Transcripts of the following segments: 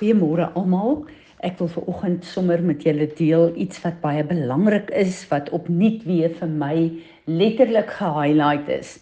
Goeiemôre almal. Ek wil ver oggend sommer met julle deel iets wat baie belangrik is wat opnuut weer vir my letterlik gehighlight is.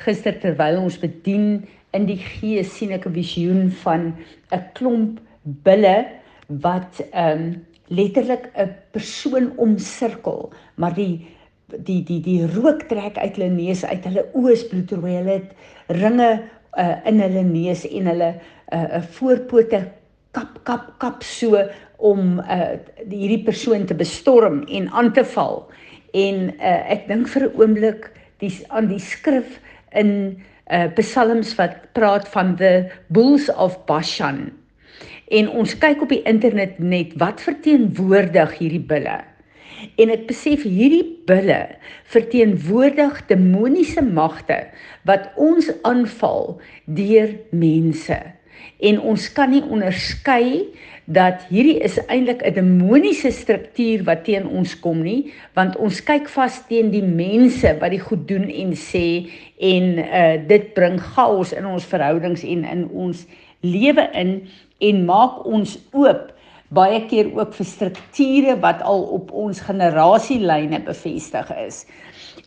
Gister terwyl ons bedien in die gees sien ek 'n visioen van 'n klomp bulle wat ehm um, letterlik 'n persoon omsirkel, maar die die die die rook trek uit hulle neus uit hulle oë is bloedrooi. Hulle het ringe uh, in hulle neus en hulle 'n uh, voorpote kap kap kap so om uh, hierdie persoon te bestorm en aan te val. En uh, ek dink vir 'n oomblik die aan die skrif in uh, Psalms wat praat van the bulls of Bashan. En ons kyk op die internet net wat verteenwoordig hierdie bulle. En ek besef hierdie bulle verteenwoordig demoniese magte wat ons aanval deur mense. En ons kan nie onderskei dat hierdie is eintlik 'n demoniese struktuur wat teen ons kom nie, want ons kyk vas teen die mense wat die goed doen en sê en uh dit bring chaos in ons verhoudings en in ons lewe in en maak ons oop baie keer ook vir strukture wat al op ons generasielyne bevestig is.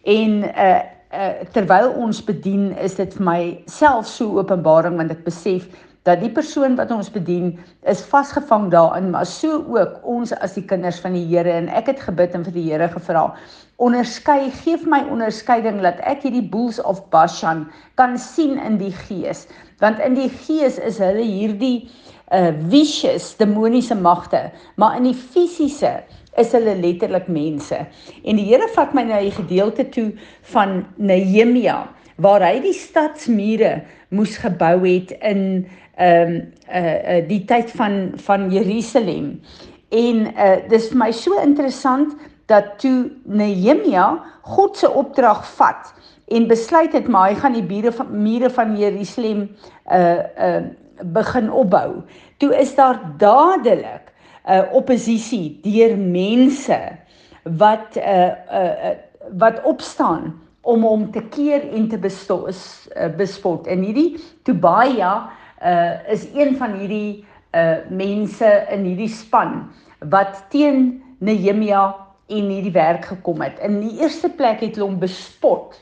En uh, uh terwyl ons bedien, is dit vir my self so openbaring want ek besef dat die persoon wat ons bedien is vasgevang daarin, maar so ook ons as die kinders van die Here. En ek het gebid en vir die Here gevra onderskei gee vir my onderskeiding dat ek hierdie bulls of Bashan kan sien in die gees. Want in die gees is hulle hierdie uh vicious demoniese magte, maar in die fisiese is hulle letterlik mense. En die Here vat my na 'n gedeelte toe van Nehemia waar hy die stadsmure moes gebou het in ehm um, uh, uh die tyd van van Jerusalem. En uh dis vir my so interessant dat toe Nehemia God se opdrag vat en besluit het maar hy gaan die mure van mure van Jerusalem uh uh begin opbou. Toe is daar dadelik 'n uh, oppositie deur mense wat 'n uh, uh, uh, wat opstaan om hom te keer en te besto is uh, bespot. En hierdie Tobia uh, is een van hierdie uh, mense in hierdie span wat teen Nehemia en hierdie werk gekom het. In die eerste plek het hulle hom bespot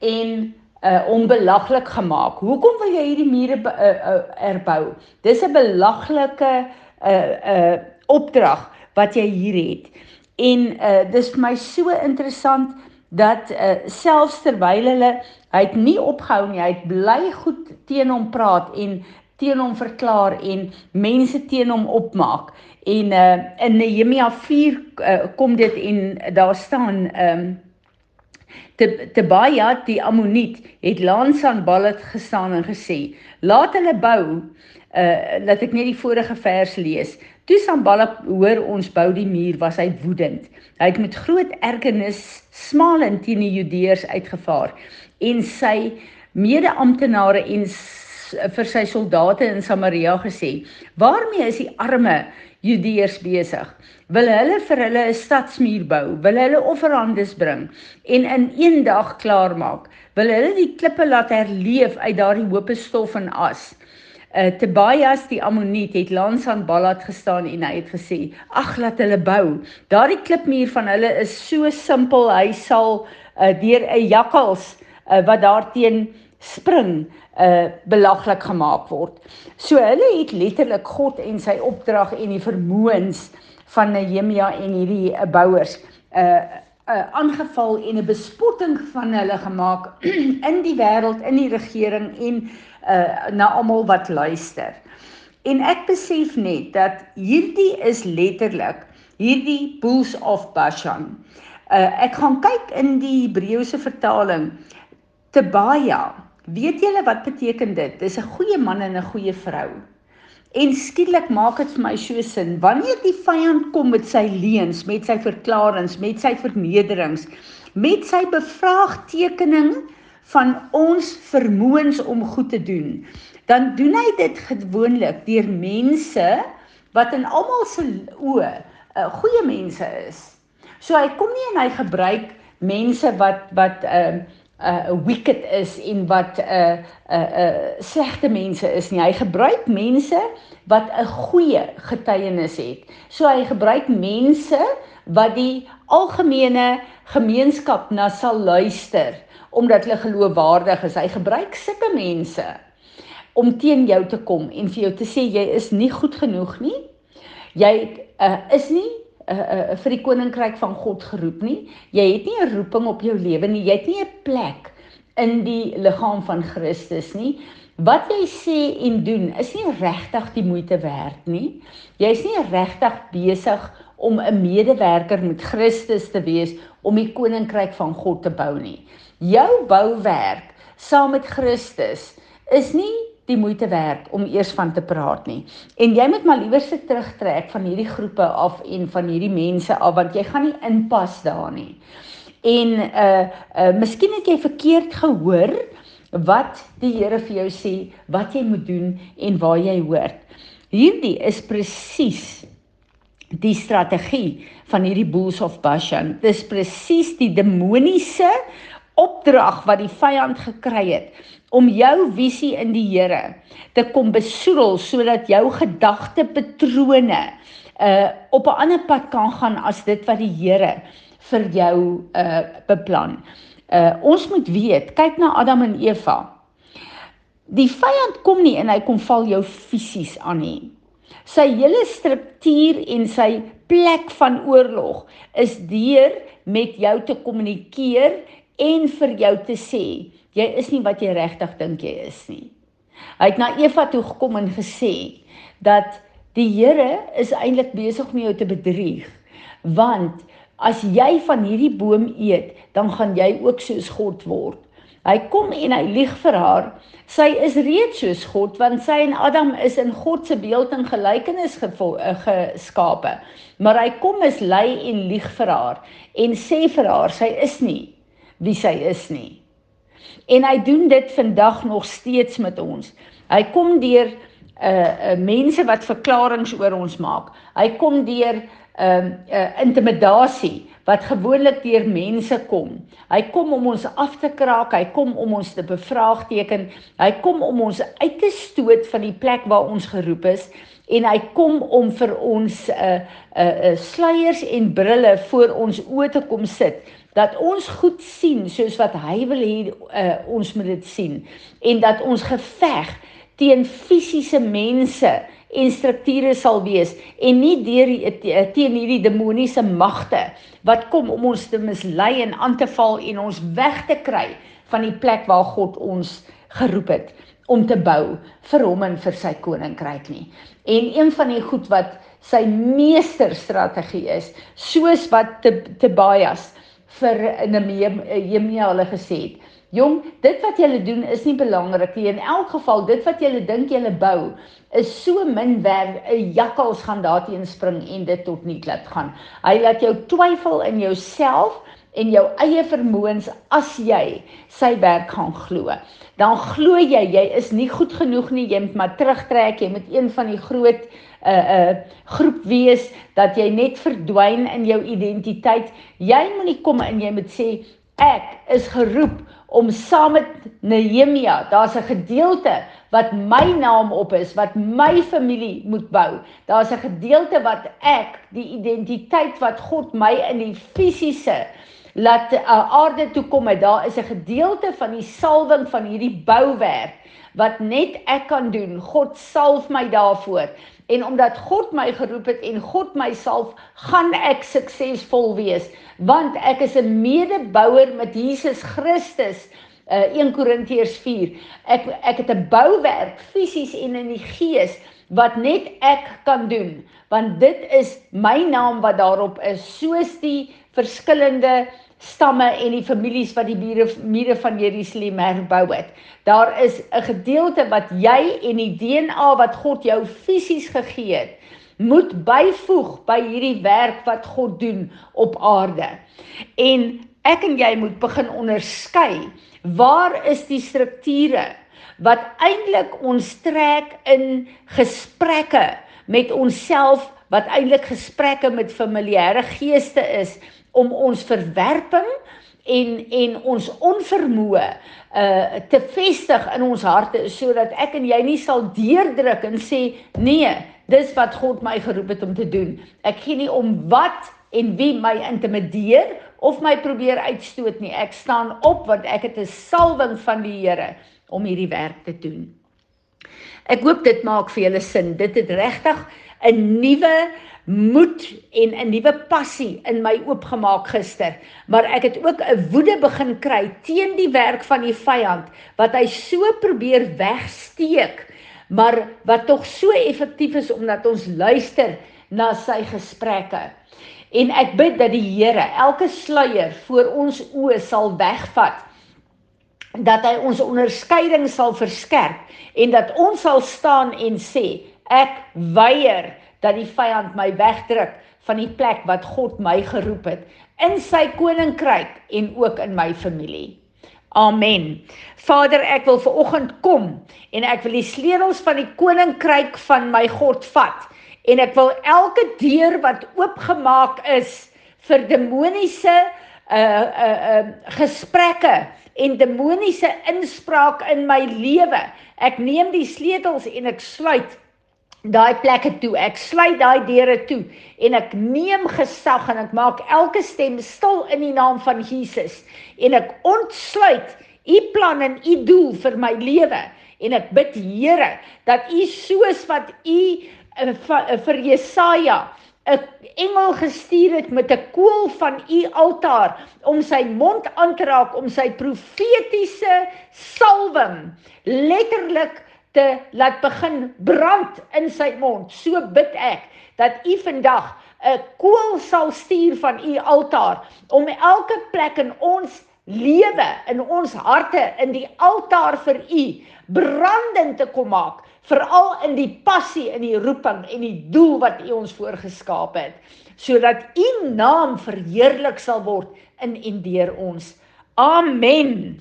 en uh onbelaglik gemaak. Hoekom wil jy hierdie mure uh, uh, erbou? Dis 'n belaglike uh uh opdrag wat jy hier het. En uh dis vir my so interessant dat uh selfs terwyl hulle hy het nie opgehou nie, hy het bly goed teen hom praat en teen hom verklaar en mense teen hom opmaak. En uh in Nehemia 4 uh, kom dit en daar staan ehm um, te te baie die Ammoniet het langs aan Ballet gestaan en gesê laat hulle bou uh laat ek net die vorige vers lees. Toe Sanballat hoor ons bou die muur was hy woedend. Hy het met groot ergernis smalend teen die Judeërs uitgevaar en sy mede-amptenare en vir sy soldate in Samaria gesê waarmee is die arme Judeërs besig. Wil hulle vir hulle 'n stadsmuur bou? Wil hulle offerandes bring en in een dag klaar maak? Wil hulle die klippe laat herleef uit daardie hope stof en as? Uh Tobias die Ammoniet het langs aan Balad gestaan en hy het gesê: "Ag, laat hulle bou. Daardie klipmuur van hulle is so simpel, hy sal uh deur 'n jakkals uh, wat daarteen spring uh belaglik gemaak word. So hulle het letterlik God en sy opdrag en die vermoëns van Nehemia en hierdie uh, bouers uh uh aangeval en 'n bespotting van hulle gemaak in die wêreld, in die regering en uh na almal wat luister. En ek besef net dat hierdie is letterlik hierdie bulls of Bashan. Uh ek gaan kyk in die Hebreëse vertaling te baie Weet julle wat beteken dit? Dis 'n goeie man en 'n goeie vrou. En skielik maak dit vir my so sin. Wanneer die vyand kom met sy leuns, met sy verklaringe, met sy vernederings, met sy bevraagtekening van ons vermoëns om goed te doen, dan doen hy dit gewoonlik deur mense wat in almal se oë uh, goeie mense is. So hy kom nie en hy gebruik mense wat wat 'n uh, uh wicked is en wat 'n uh, 'n uh, uh, slegte mense is nie. Hy gebruik mense wat 'n goeie getuienis het. So hy gebruik mense wat die algemene gemeenskap na sal luister omdat hulle geloofwaardig is. Hy gebruik sulke mense om teen jou te kom en vir jou te sê jy is nie goed genoeg nie. Jy uh, is nie uh, uh, vir die koninkryk van God geroep nie. Jy het nie 'n roeping op jou lewe nie. Jy het nie 'n plek in die liggaam van Christus nie. Wat jy sê en doen is nie regtig die moeite werd nie. Jy's nie regtig besig om 'n medewerker met Christus te wees om die koninkryk van God te bou nie. Jou bouwerk saam met Christus is nie die moeite werd om eers van te praat nie. En jy moet maar liewer se terugtrek van hierdie groepe af en van hierdie mense af want jy gaan nie inpas daar nie. En uh uh miskien het jy verkeerd gehoor wat die Here vir jou sê wat jy moet doen en waar jy hoort. Hierdie is presies die strategie van hierdie bulls of Bashan. Dis presies die demoniese opdrag wat die vyand gekry het om jou visie in die Here te kom besoedel sodat jou gedagtepatrone uh op 'n ander pad kan gaan as dit wat die Here vir jou uh beplan. Uh ons moet weet, kyk na Adam en Eva. Die vyand kom nie en hy kom val jou fisies aan nie. Sy hele struktuur en sy plek van oorlog is deur met jou te kommunikeer en vir jou te sê jy is nie wat jy regtig dink jy is nie. Hy het na Eva toe gekom en gesê dat die Here is eintlik besig om jou te bedrieg want as jy van hierdie boom eet, dan gaan jy ook soos God word. Hy kom en hy lieg vir haar. Sy is reeds soos God want sy en Adam is in God se beeld en gelykenis eh, geskape. Maar hy kom is lei en lieg vir haar en sê vir haar sy is nie wie sy is nie. En hy doen dit vandag nog steeds met ons. Hy kom deur uh uh mense wat verklaringe oor ons maak. Hy kom deur ehm uh, uh intimidasie wat gewoonlik deur mense kom. Hy kom om ons af te kraak, hy kom om ons te bevraagteken, hy kom om ons uit te stoot van die plek waar ons geroep is en hy kom om vir ons 'n uh, 'n uh, uh, sluiers en brille voor ons oë te kom sit dat ons goed sien soos wat hy wil hê uh, ons moet dit sien en dat ons geveg teen fisiese mense en strukture sal wees en nie deur eh, teen hierdie demoniese magte wat kom om ons te mislei en aan te val en ons weg te kry van die plek waar God ons geroep het om te bou vir hom en vir sy koninkryk nie. En een van die goed wat sy meesterstrategie is, soos wat Tobias te vir Nehemia hulle gesê het. Jong, dit wat julle doen is nie belangrik nie. In elk geval, dit wat julle dink julle bou, is so min werd. 'n Jakkals gaan daarteen spring en dit tot nie laat gaan. Hy laat jou twyfel in jouself en jou eie vermoëns as jy sy werk gaan glo. Dan glo jy jy is nie goed genoeg nie, jy moet maar terugtrek, jy moet een van die groot 'n uh, 'n uh, groep wees dat jy net verdwyn in jou identiteit. Jy moenie kom en jy moet sê ek is geroep om saam met Nehemia, daar's 'n gedeelte wat my naam op is, wat my familie moet bou. Daar's 'n gedeelte wat ek die identiteit wat God my in die fisiese laat uh, aarde toe kom het. Daar is 'n gedeelte van die salwing van hierdie bouwerk wat net ek kan doen. God salf my daarvoor en omdat God my geroep het en God my salf, gaan ek suksesvol wees want ek is 'n medebouer met Jesus Christus. Uh, 1 Korintiërs 4. Ek ek het 'n bouwerk fisies en in die gees wat net ek kan doen want dit is my naam wat daarop is soos die verskillende stamme en die families wat die mure mure van Jerusalem herbou het. Daar is 'n gedeelte wat jy en die DNA wat God jou fisies gegee het, moet byvoeg by hierdie werk wat God doen op aarde. En ek en jy moet begin onderskei waar is die strukture wat eintlik ons trek in gesprekke met onsself wat eintlik gesprekke met familiêre geeste is om ons verwerping en en ons onvermoë uh te vestig in ons harte sodat ek en jy nie sal deurdruk en sê nee, dis wat God my geroep het om te doen. Ek gee nie om wat en wie my intimideer of my probeer uitstoot nie. Ek staan op want ek het 'n salwing van die Here om hierdie werk te doen. Ek hoop dit maak vir julle sin. Dit het regtig 'n nuwe moed en 'n nuwe passie in my oopgemaak gister, maar ek het ook 'n woede begin kry teen die werk van die vyand wat hy so probeer wegsteek, maar wat tog so effektief is omdat ons luister na sy gesprekke. En ek bid dat die Here elke sluier voor ons oë sal wegvat dat hy ons onderskeiding sal verskerp en dat ons sal staan en sê ek weier dat die vyand my wegdruk van die plek wat God my geroep het in sy koninkryk en ook in my familie. Amen. Vader, ek wil ver oggend kom en ek wil die sleutels van die koninkryk van my God vat en ek wil elke deur wat oopgemaak is vir demoniese uh uh uh gesprekke en demoniese inspraak in my lewe. Ek neem die sleutels en ek sluit daai plekke toe. Ek sluit daai deure toe en ek neem gesag en ek maak elke stem stil in die naam van Jesus en ek ontsluit u plan en u doel vir my lewe en ek bid Here dat u soos wat u uh, vir Jesaja 'n engel gestuur het met 'n koel van u altaar om sy mond aan te raak om sy profetiese salwing letterlik te laat begin brand in sy mond. So bid ek dat u vandag 'n koel sal stuur van u altaar om elke plek in ons lewe in ons harte in die altaar vir u brandend te kom maak veral in die passie en die roeping en die doel wat u ons voorgeskaap het sodat u naam verheerlik sal word in en deur ons amen